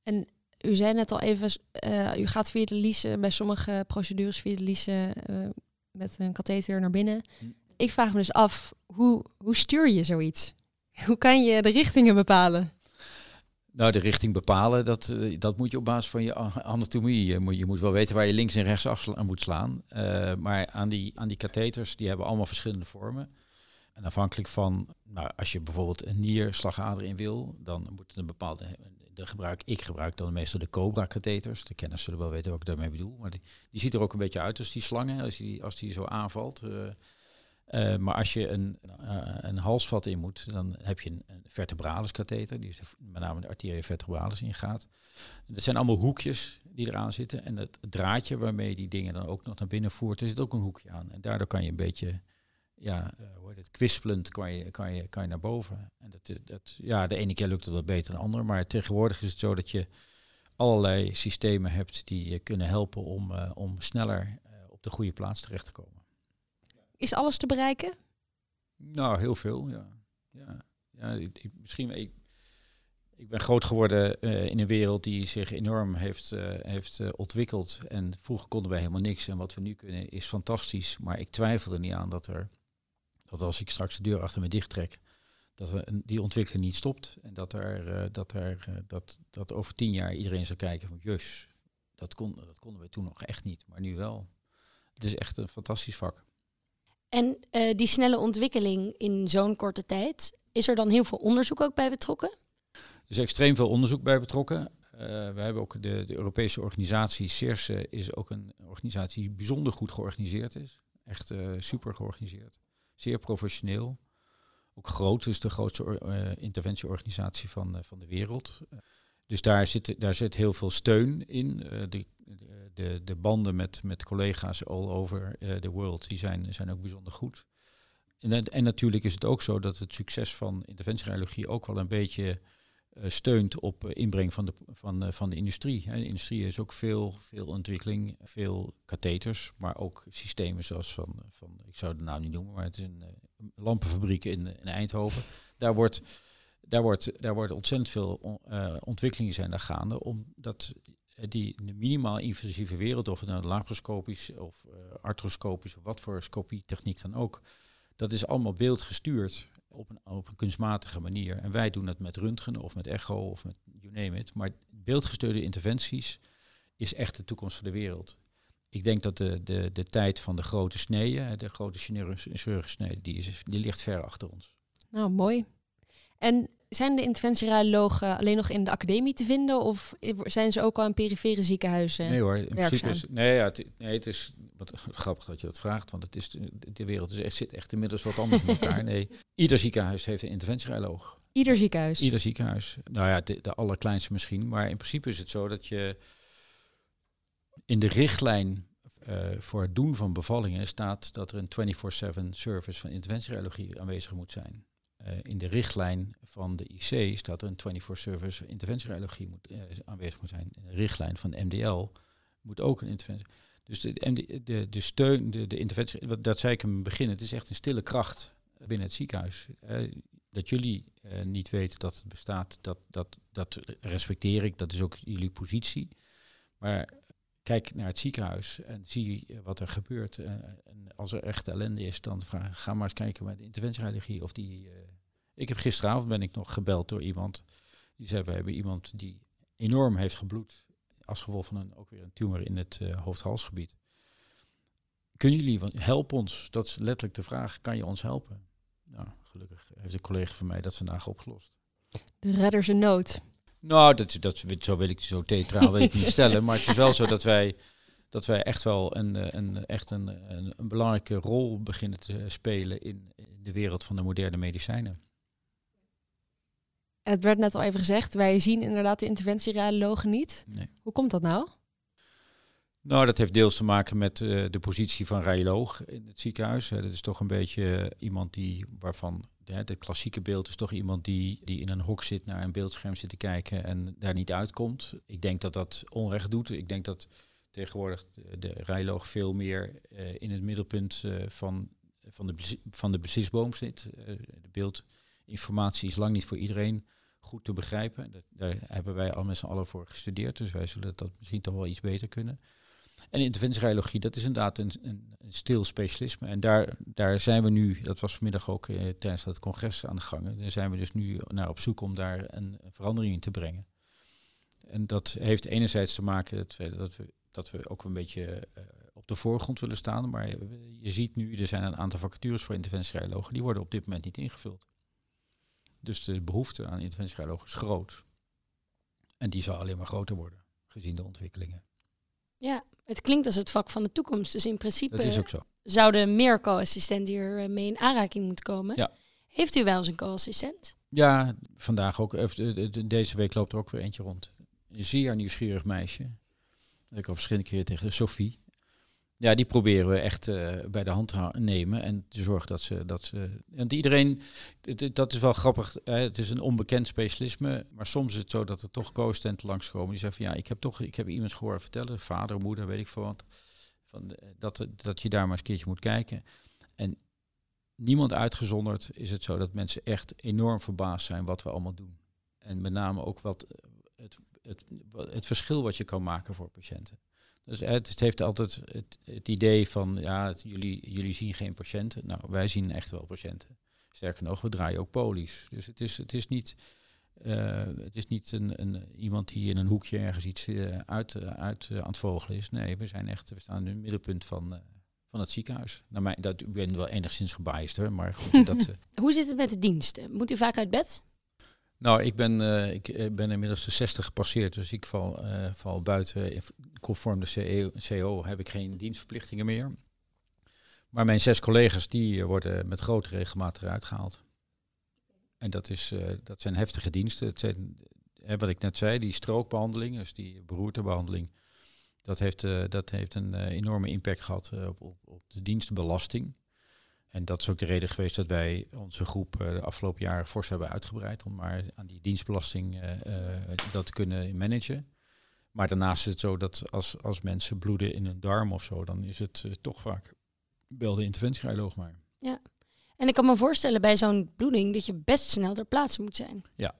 En u zei net al even, uh, u gaat via de lice, bij sommige procedures via de lice uh, met een katheter naar binnen. Hm. Ik vraag me dus af, hoe, hoe stuur je zoiets? Hoe kan je de richtingen bepalen? Nou, de richting bepalen, dat, eh, dat moet je op basis van je anatomie. Je moet, je moet wel weten waar je links en rechts af moet slaan. Uh, maar aan die, aan die katheters, die hebben allemaal verschillende vormen. En afhankelijk van, nou, als je bijvoorbeeld een nierslagader in wil, dan moet een bepaalde de gebruik, ik gebruik dan meestal de Cobra-katheters. De kenners zullen wel weten wat ik daarmee bedoel. Maar die, die ziet er ook een beetje uit als die slangen, als die, als die zo aanvalt. Uh, maar als je een, uh, een halsvat in moet, dan heb je een, vertebralis katheter, die is met name de arteria vertebralis ingaat. Dat zijn allemaal hoekjes die eraan zitten. En het draadje waarmee die dingen dan ook nog naar binnen voert, er zit ook een hoekje aan. En daardoor kan je een beetje ja, uh, hoe het, kwispelend kan je, kan, je, kan je naar boven. En dat, dat, ja, de ene keer lukt het wat beter dan de andere, maar tegenwoordig is het zo dat je allerlei systemen hebt die je kunnen helpen om, om sneller op de goede plaats terecht te komen. Is alles te bereiken? Nou, heel veel, ja. ja, ja ik, misschien, ik, ik ben groot geworden in een wereld die zich enorm heeft, heeft ontwikkeld. En vroeger konden wij helemaal niks. En wat we nu kunnen is fantastisch. Maar ik twijfel er niet aan dat er dat als ik straks de deur achter me dicht trek, dat die ontwikkeling niet stopt. En dat, er, dat, er, dat, dat over tien jaar iedereen zal kijken van, jus, dat, kon, dat konden we toen nog echt niet, maar nu wel. Het is echt een fantastisch vak. En uh, die snelle ontwikkeling in zo'n korte tijd, is er dan heel veel onderzoek ook bij betrokken? Er is extreem veel onderzoek bij betrokken. we hebben ook de, de Europese organisatie CERSE is ook een organisatie die bijzonder goed georganiseerd is. Echt super georganiseerd zeer professioneel. Ook groot, is de grootste interventieorganisatie van, van de wereld. Dus daar zit, daar zit heel veel steun in. Uh, de, de, de banden met, met collega's all over the world die zijn, zijn ook bijzonder goed. En, en natuurlijk is het ook zo dat het succes van interventieradiologie ook wel een beetje uh, steunt op inbreng van de, van, van de industrie. De industrie is ook veel, veel ontwikkeling, veel katheters, maar ook systemen zoals van, van ik zou de naam niet noemen, maar het is een lampenfabriek in, in Eindhoven. Daar wordt, daar, wordt, daar worden ontzettend veel ontwikkelingen zijn daar gaande, omdat die minimaal invasieve wereld, of het nou laparoscopisch of arthroscopisch of wat voor scopietechniek dan ook, dat is allemaal beeldgestuurd op een, op een kunstmatige manier. En wij doen het met röntgen of met echo of met you name it. Maar beeldgestuurde interventies is echt de toekomst van de wereld. Ik denk dat de, de, de tijd van de grote sneden, de grote chirurgische sneden, die, is, die ligt ver achter ons. Nou, mooi. En zijn de interventieradiologen alleen nog in de academie te vinden of zijn ze ook al in perifere ziekenhuizen? Nee hoor, in principe is, nee, ja, het, nee, het is wat grappig dat je dat vraagt, want het is de, wereld is echt, zit echt inmiddels wat anders met elkaar. [LAUGHS] Nee, ieder ziekenhuis heeft een interventieradioloog. Ieder ziekenhuis? Ieder ziekenhuis. Nou ja, de, de allerkleinste misschien, maar in principe is het zo dat je in de richtlijn uh, voor het doen van bevallingen staat dat er een 24/7 service van interventieradiologie aanwezig moet zijn. Uh, in de richtlijn van de IC staat er een 24-service interventieradiologie moet, uh, aanwezig moet zijn. In de richtlijn van de MDL moet ook een interventie. Dus de, de, steun, de, de interventie, dat zei ik in het begin, het is echt een stille kracht binnen het ziekenhuis. Dat jullie niet weten dat het bestaat, dat, dat, dat respecteer ik, dat is ook jullie positie. Maar kijk naar het ziekenhuis en zie wat er gebeurt. en als er echt ellende is, dan vraag, ga maar eens kijken bij de interventieradiologie of die ik heb gisteravond ben ik nog gebeld door iemand die zei we hebben iemand die enorm heeft gebloed als gevolg van een, ook weer een tumor in het uh, hoofd-halsgebied. Kunnen jullie help ons? Dat is letterlijk de vraag. Kan je ons helpen? Nou, gelukkig heeft een collega van mij dat vandaag opgelost. De redders in nood. Nou, dat, dat, zo wil ik zo theatraal ik niet stellen. Maar het is wel zo dat wij, dat wij echt wel een, eh, een, echt een, een, een belangrijke rol beginnen te spelen in, in de wereld van de moderne medicijnen. En het werd net al even gezegd, wij zien inderdaad de interventieradiologen niet. Nee. Hoe komt dat nou? Nou, dat heeft deels te maken met eh, de positie van radioloog in het ziekenhuis. Dat is toch een beetje iemand die, waarvan hè, de klassieke beeld is toch iemand die, die in een hok zit naar een beeldscherm zit te kijken en daar niet uitkomt. Ik denk dat dat onrecht doet. Ik denk dat tegenwoordig de, de radioloog veel meer eh, in het middelpunt eh, van, van, de, van de beslissboom zit. Eh, de beeldinformatie is lang niet voor iedereen goed te begrijpen. Dat, daar hebben wij al met z'n allen voor gestudeerd, dus wij zullen dat misschien toch wel iets beter kunnen. En interventieradiologie, dat is inderdaad een, een, stil specialisme. En daar, daar zijn we nu, dat was vanmiddag ook eh, tijdens dat congres aan de gang. Daar zijn we dus nu naar op zoek om daar een, verandering in te brengen. En dat heeft enerzijds te maken dat we, dat we, dat we ook een beetje eh, op de voorgrond willen staan. Maar je, je ziet nu, er zijn een aantal vacatures voor interventieradiologen, die worden op dit moment niet ingevuld. Dus de behoefte aan interventieradiologen is groot. En die zal alleen maar groter worden, gezien de ontwikkelingen. Ja, het klinkt als het vak van de toekomst. Dus in principe Dat is ook zo. zouden meer co-assistenten hier mee in aanraking moeten komen. Ja. Heeft u wel eens een co-assistent? Ja, vandaag ook. Deze week loopt er ook weer eentje rond. Een zeer nieuwsgierig meisje. Ik al verschillende keren tegen Sophie. Ja, die proberen we echt eh, bij de hand te nemen en te zorgen dat ze... Dat ze want iedereen, dat is wel grappig, hè, het is een onbekend specialisme, maar soms is het zo dat er toch co-assistenten langskomen die zeggen van ja, ik heb toch ik heb iemand gehoord vertellen, vader, moeder, weet ik veel wat, van, eh, dat, dat je daar maar eens een keertje moet kijken. En niemand uitgezonderd is het zo dat mensen echt enorm verbaasd zijn wat we allemaal doen. En met name ook wat eh, het, het, het verschil wat je kan maken voor patiënten. Dus het, het heeft altijd het, het idee van, ja, het- jullie, jullie zien geen patiënten. Nou, wij zien echt wel patiënten. Sterker nog, we draaien ook polies. Dus het is, het is niet, eh, het is niet een, een, iemand die in een hoekje ergens iets eh, uit, eh, uit eh, aan het vogelen is. Nee, we zijn echt, we staan in het middelpunt van, eh, van het ziekenhuis. Nou, mij, dat, ik ben wel enigszins gebiased hoor, maar goed, [LAUGHS] dat... eh, Hoe zit het met de diensten? Moet u vaak uit bed? Nou, ik ben, eh, ik eh, ben inmiddels de 60 gepasseerd, dus ik val, eh, val buiten. Conform de CO, CO heb ik geen dienstverplichtingen meer. Maar mijn zes collega's die worden met grote regelmaat eruit gehaald. En dat, is, dat zijn heftige diensten. Het zijn, wat ik net zei, die strookbehandeling, dus die beroertebehandeling, dat heeft, dat heeft een enorme impact gehad eh, op, op, op de dienstbelasting. En dat is ook de reden geweest dat wij onze groep eh, de afgelopen jaren fors hebben uitgebreid om maar aan die dienstbelasting eh, eh, dat te kunnen managen. Maar daarnaast is het zo dat als, als mensen bloeden in hun darm of zo, dan is het toch vaak bel de interventieradioloog maar. En ik kan me voorstellen bij zo'n bloeding dat je best snel ter plaatse moet zijn. Ja.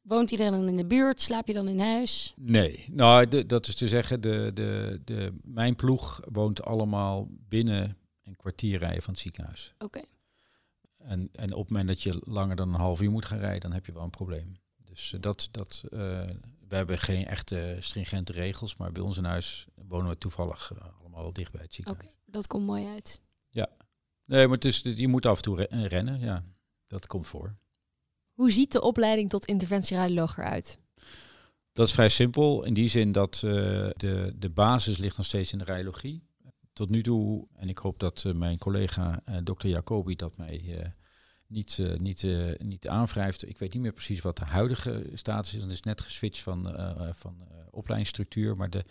Woont iedereen dan in de buurt? Slaap je dan in huis? Nee, nou de, dat is te zeggen, de, de, de, mijn ploeg woont allemaal binnen een kwartier rijden van het ziekenhuis. Oké. En, en op het moment dat je langer dan een half uur moet gaan rijden, dan heb je wel een probleem. Dus eh, dat, dat, eh, we hebben geen echte stringente regels, maar bij ons in huis wonen we toevallig eh, allemaal wel dicht bij het Oké, ziekenhuis. dat komt mooi uit. Nee, maar het is, je moet af en toe re- rennen, ja. Dat komt voor. Hoe ziet de opleiding tot interventieradioloog eruit? Dat is vrij simpel, in die zin dat eh, de, de basis ligt nog steeds in de radiologie. Tot nu toe, en ik hoop dat eh, mijn collega eh dokter Jacobi dat mij eh, niet, niet, niet aanwrijft. Ik weet niet meer precies wat de huidige status is. Het is net geswitcht van, van opleidingsstructuur. Maar de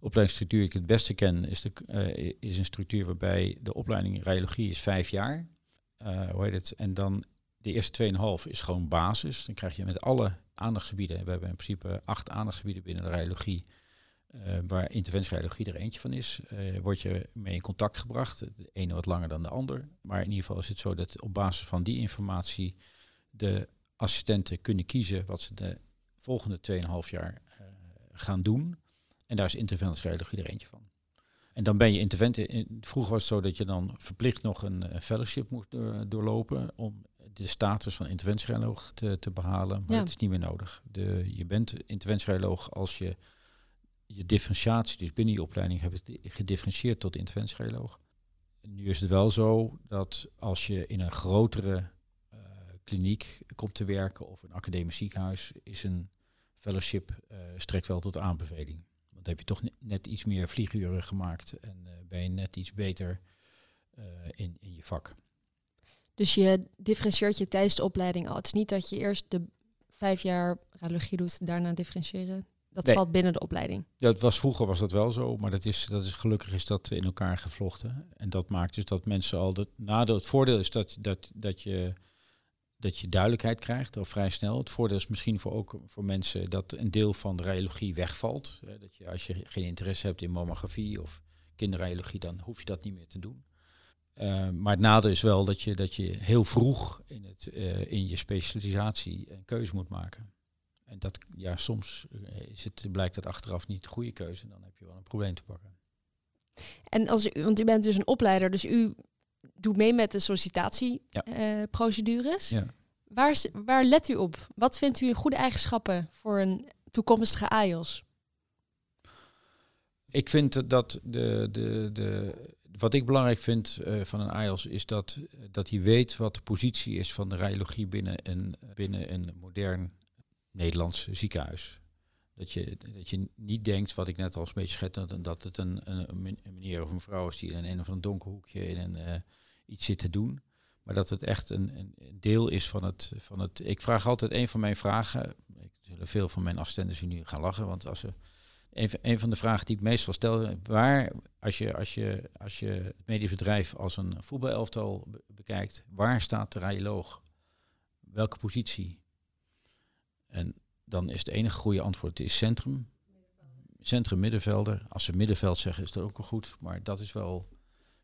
opleidingsstructuur die ik het beste ken is, de, is een structuur waarbij de opleiding radiologie is vijf jaar. Eh hoe heet het? En dan de eerste 2,5 is gewoon basis. Dan krijg je met alle aandachtsgebieden. We hebben in principe acht aandachtsgebieden binnen de radiologie. Eh, waar interventieradiologie er eentje van is, eh, word je mee in contact gebracht. De ene wat langer dan de ander. Maar in ieder geval is het zo dat op basis van die informatie de assistenten kunnen kiezen wat ze de volgende 2,5 jaar eh, gaan doen. En daar is interventieradiologie er eentje van. En dan ben je intervent. in- Vroeger was het zo dat je dan verplicht nog een fellowship moest door- doorlopen om de status van interventieradioloog te, te behalen. Maar Ja. dat is niet meer nodig. De, je bent interventieradioloog als je je differentiatie, dus binnen je opleiding, hebt het gedifferentieerd tot interventieradioloog. Nu is het wel zo dat als je in een grotere eh, kliniek komt te werken of een academisch ziekenhuis, is een fellowship eh, strekt wel tot aanbeveling. Want dan heb je toch ne- net iets meer vlieguren gemaakt en eh, ben je net iets beter in, in je vak. Dus je differentieert je tijdens de opleiding al. Het is niet dat je eerst de vijf jaar radiologie doet, daarna differentiëren. Dat Nee. valt binnen de opleiding. Dat was, vroeger was dat wel zo, maar dat is, dat is, gelukkig is dat in elkaar gevlochten. En dat maakt dus dat mensen al... Dat, nadeel, het voordeel is dat, dat, dat, je, dat je duidelijkheid krijgt, al vrij snel. Het voordeel is misschien voor, ook voor mensen dat een deel van de radiologie wegvalt. Dat je, als je geen interesse hebt in mammografie of kinderradiologie, dan hoef je dat niet meer te doen. Eh, maar het nadeel is wel dat je, dat je heel vroeg in, het, eh, in je specialisatie een keuze moet maken. En dat, ja, soms eh, is het, blijkt dat achteraf niet de goede keuze. Dan heb je wel een probleem te pakken. En als u, want u bent dus een opleider, dus u doet mee met de Ja. sollicitatieprocedures. Ja. Waar, is- waar let u op? Wat vindt u een goede eigenschappen voor een toekomstige AIOS? Ik vind dat de, de, de, wat ik belangrijk vind eh, van een IELTS is dat, dat hij weet wat de positie is van de radiologie binnen een, binnen een modern Nederlands ziekenhuis. Dat je, dat je niet denkt, wat ik net al een beetje schet, dat, het een, een, een meneer of een vrouw is die in een of ander donker hoekje in een, eh, iets zit te doen. Maar dat het echt een, een een deel is van het, van het. Ik vraag altijd een van mijn vragen. Ik zullen veel van mijn assistenten nu gaan lachen, want als ze een, een van de vragen die ik meestal stel, waar, als je, als je, als je het medisch bedrijf als een voetbalelftal be- bekijkt, waar staat de radioloog? Welke positie? En dan is het enige goede antwoord het is centrum. Centrum middenvelder. Als ze middenveld zeggen, is dat ook wel goed. Maar dat is wel.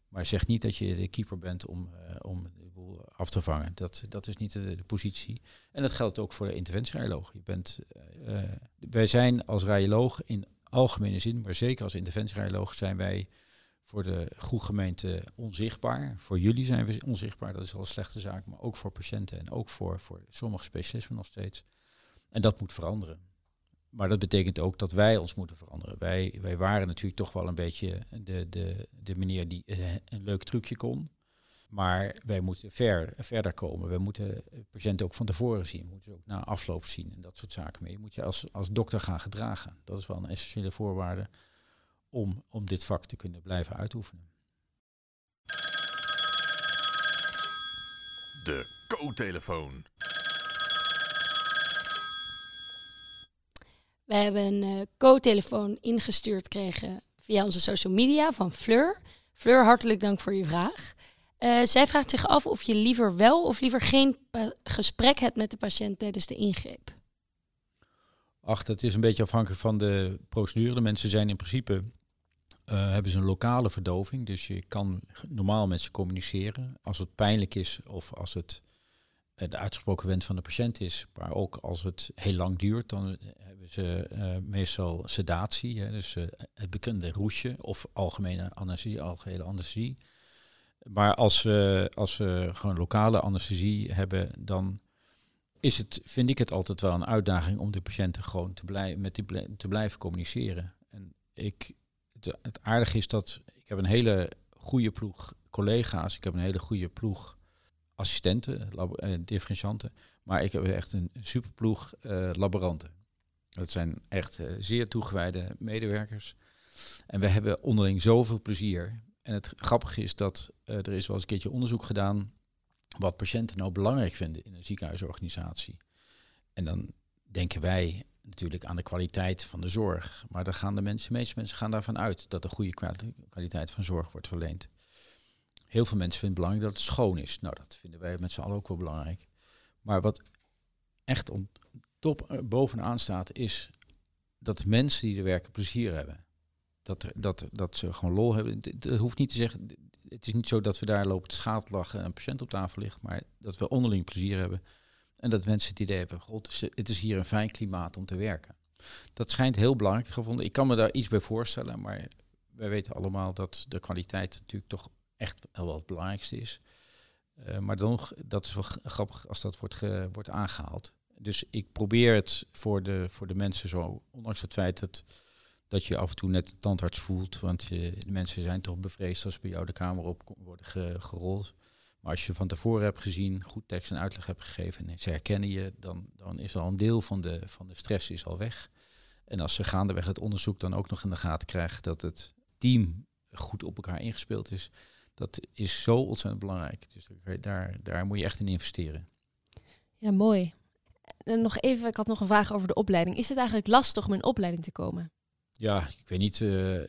Maar zeg niet dat je de keeper bent om, eh, om de boel af te vangen. Dat, dat is niet de, de positie. En dat geldt ook voor de interventieradioloog. Je bent, eh, eh, wij zijn als radioloog in algemene zin, maar zeker als interventieradioloog zijn wij voor de groegemeente onzichtbaar. Voor jullie zijn we onzichtbaar, dat is al een slechte zaak, maar ook voor patiënten en ook voor, voor sommige specialismen nog steeds. En dat moet veranderen. Maar dat betekent ook dat wij ons moeten veranderen. Wij, wij waren natuurlijk toch wel een beetje de, de, de meneer die eh, een leuk trucje kon. Maar wij moeten ver, verder komen. We moeten patiënten ook van tevoren zien. We moeten ze ook na afloop zien en dat soort zaken mee. Je moet je als, als dokter gaan gedragen. Dat is wel een essentiële voorwaarde om, om dit vak te kunnen blijven uitoefenen. De co-telefoon. Wij hebben een eh, co-telefoon ingestuurd gekregen via onze social media van Fleur. Fleur, hartelijk dank voor je vraag. Eh, zij vraagt zich af of je liever wel of liever geen gesprek hebt met de patiënt tijdens de ingreep. Ach, dat is een beetje afhankelijk van de procedure. De mensen zijn in principe, eh, hebben ze een lokale verdoving. Dus je kan normaal met ze communiceren. Als het pijnlijk is of als het de uitgesproken wens van de patiënt is. Maar ook als het heel lang duurt, dan hebben ze eh, meestal sedatie. Hè, dus eh, het bekende roesje of algemene anesthesie, algehele anesthesie. Maar als we, als we gewoon lokale anesthesie hebben, dan is het, vind ik het altijd wel een uitdaging om de patiënten gewoon te, blij, met die te blijven communiceren. En ik, het, het aardige is dat ik heb een hele goede ploeg collega's, ik heb een hele goede ploeg assistenten, eh, differentianten, maar ik heb echt een superploeg eh laboranten. Dat zijn echt eh, zeer toegewijde medewerkers. En we hebben onderling zoveel plezier. En het grappige is dat er is wel eens een keertje onderzoek gedaan wat patiënten nou belangrijk vinden in een ziekenhuisorganisatie. En dan denken wij natuurlijk aan de kwaliteit van de zorg. Maar dan gaan de mensen, de meeste mensen gaan daarvan uit dat er goede kwali- kwaliteit van zorg wordt verleend. Heel veel mensen vinden het belangrijk dat het schoon is. Nou, dat vinden wij met z'n allen ook wel belangrijk. Maar wat echt top eh, bovenaan staat, is dat mensen die er werken plezier hebben. Dat, dat, dat ze gewoon lol hebben. Het- hoeft niet te zeggen, het is niet zo dat we daar lopen te schaatlachen en een patiënt op tafel ligt, maar dat we onderling plezier hebben. En dat mensen het idee hebben, god, het is hier een fijn klimaat om te werken. Dat schijnt heel belangrijk gevonden. Ik kan me daar iets bij voorstellen, maar wij weten allemaal dat de kwaliteit natuurlijk toch echt wel het belangrijkste is. Eh, maar dan, dat is wel grappig als dat wordt, wordt aangehaald. Dus ik probeer het voor de, voor de mensen zo, ondanks het feit dat, dat je af en toe net een tandarts voelt, want je, de mensen zijn toch bevreesd als bij jou de kamer op worden ge- gerold. Maar als je van tevoren hebt gezien, goed tekst en uitleg hebt gegeven en ze herkennen je, dan, dan is al een deel van de, van de stress is al weg. En als ze gaandeweg het onderzoek dan ook nog in de gaten krijgen dat het team goed op elkaar ingespeeld is, dat is zo ontzettend belangrijk. Dus daar, daar moet je echt in investeren. Ja, mooi. En nog even, ik had nog een vraag over de opleiding. Is het eigenlijk lastig om in opleiding te komen? Ja, ik weet niet, uh,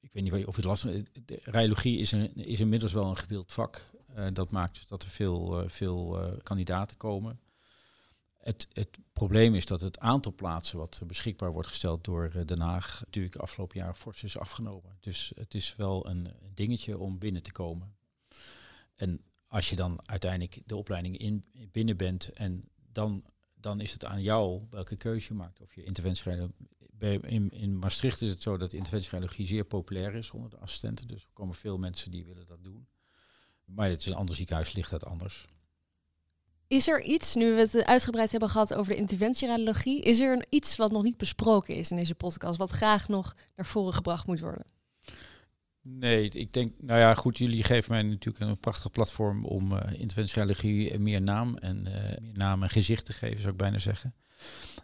ik weet niet of je last de Radiologie is, een, is inmiddels wel een gewild vak. Uh, dat maakt dus dat er veel, veel kandidaten komen. Het, het, probleem is dat het aantal plaatsen wat beschikbaar wordt gesteld door Den Haag natuurlijk afgelopen jaar fors is afgenomen. Dus het is wel een dingetje om binnen te komen. En als je dan uiteindelijk de opleiding in, binnen bent en dan, dan is het aan jou welke keuze je maakt. Of je. In, in Maastricht is het zo dat interventieradiologie zeer populair is onder de assistenten. Dus er komen veel mensen die willen dat doen. Maar het is een ander ziekenhuis, ligt dat anders. Is er iets, nu we het uitgebreid hebben gehad over de interventieradiologie, is er iets wat nog niet besproken is in deze podcast, wat graag nog naar voren gebracht moet worden? Nee, ik denk, nou ja, goed, jullie geven mij natuurlijk een prachtig platform om uh, interventieradiologie meer naam en uh, meer naam en gezicht te geven, zou ik bijna zeggen.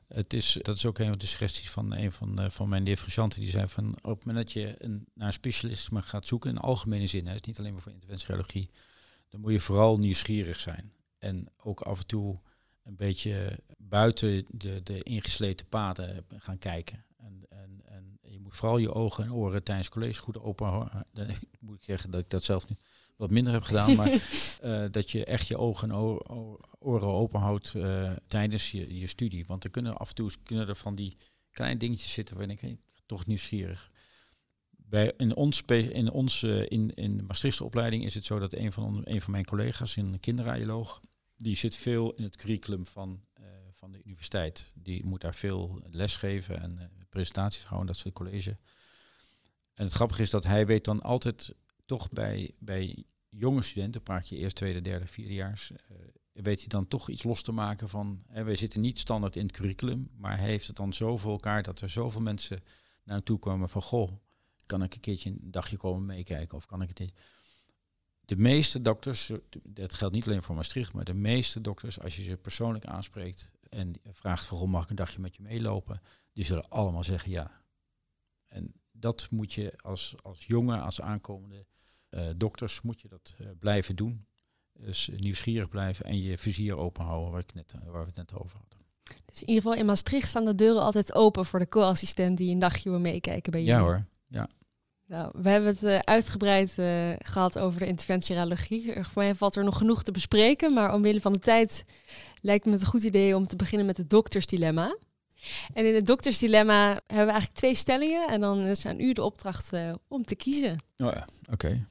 Het is, dat is ook een van de suggesties van een van, uh, van mijn differentianten. Die zei van op het moment dat je een, naar een specialist gaat zoeken, in algemene zin, hè, is niet alleen maar voor interventieradiologie, dan moet je vooral nieuwsgierig zijn. En ook af en toe een beetje buiten de, de ingesleten paden gaan kijken. En, en, en je moet vooral je ogen en oren tijdens college goed open houden. [LAUGHS] Dan moet ik zeggen dat ik dat zelf nu wat minder heb gedaan. maar uh, [LAUGHS] dat je echt je ogen en oren open houdt uh, tijdens je, je studie. Want er kunnen af en toe kunnen er van die kleine dingetjes zitten waarin ik hey, toch nieuwsgierig. Bij, in ons, in, ons uh, in, in de Maastrichtse opleiding is het zo dat een van, een van mijn collega's, een kinderradioloog, die zit veel in het curriculum van, van de universiteit. Die moet daar veel les geven en presentaties houden, dat soort college. En het grappige is dat hij weet dan altijd toch bij, bij jonge studenten, praat je eerst tweede, derde, vierdejaars, uh, weet hij dan toch iets los te maken van, hè, wij zitten niet standaard in het curriculum, maar hij heeft het dan zo voor elkaar dat er zoveel mensen naar hem toe komen van, goh, kan ik een keertje een dagje komen meekijken of kan ik het De meeste dokters, dat geldt niet alleen voor Maastricht, maar de meeste dokters, als je ze persoonlijk aanspreekt en vraagt goh, mag ik een dagje met je meelopen, die zullen allemaal zeggen ja. En dat moet je als, als jonge, als aankomende uh, dokters, moet je dat uh, blijven doen. Dus nieuwsgierig blijven en je vizier open houden, waar, ik net, waar we het net over hadden. Dus in ieder geval in Maastricht staan de deuren altijd open voor de co-assistent die een dagje wil meekijken bij je. Ja hoor, ja. Nou, we hebben het uh, uitgebreid uh, gehad over de interventieradiologie. Voor mij valt er nog genoeg te bespreken, maar omwille van de tijd lijkt me het een goed idee om te beginnen met het doktersdilemma. En in het doktersdilemma hebben we eigenlijk twee stellingen. En dan is aan u de opdracht uh, om te kiezen. Oh ja, oké. Okay.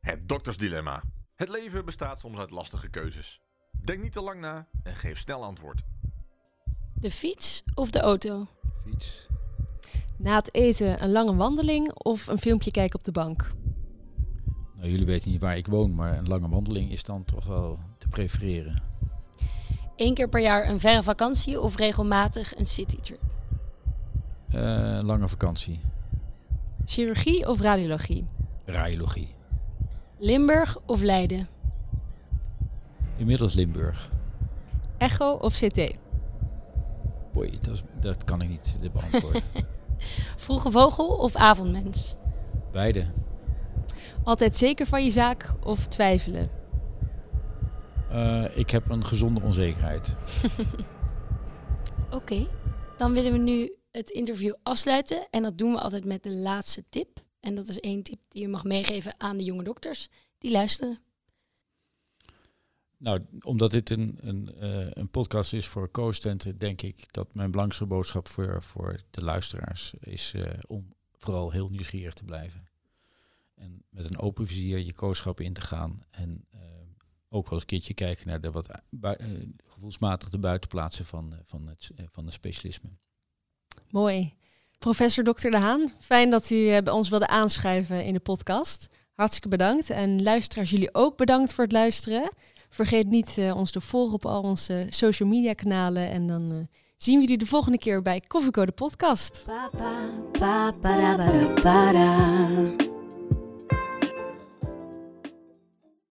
Het doktersdilemma. Het leven bestaat soms uit lastige keuzes. Denk niet te lang na en geef snel antwoord. De fiets of de auto? Fiets. Na het eten een lange wandeling of een filmpje kijken op de bank? Nou, jullie weten niet waar ik woon, maar een lange wandeling is dan toch wel te prefereren. Eén keer per jaar een verre vakantie of regelmatig een citytrip? Uh, lange vakantie. Chirurgie of radiologie? Radiologie. Limburg of Leiden? Inmiddels Limburg. Echo of CT? Boy, dat, dat kan ik niet beantwoorden. [LAUGHS] Vroege vogel of avondmens? Beide. Altijd zeker van je zaak of twijfelen? Uh, ik heb een gezonde onzekerheid. [LAUGHS] Oké, okay. dan willen we nu het interview afsluiten. En dat doen we altijd met de laatste tip. En dat is één tip die je mag meegeven aan de jonge dokters die luisteren. Nou, omdat dit een, een, uh, een podcast is voor co-studenten, denk ik dat mijn belangrijkste boodschap voor, voor de luisteraars is uh, om vooral heel nieuwsgierig te blijven. En met een open vizier je kooschap in te gaan. En uh, ook wel eens een keertje kijken naar de wat gevoelsmatig de buitenplaatsen van, van, het, van het specialisme. Mooi. Professor Dr. De Haan, fijn dat u bij ons wilde aanschuiven in de podcast. Hartstikke bedankt. En luisteraars, jullie ook bedankt voor het luisteren. Vergeet niet uh, ons te volgen op al onze social media kanalen. En dan uh, zien we jullie de volgende keer bij Koffiecode Podcast. Pa, pa, pa,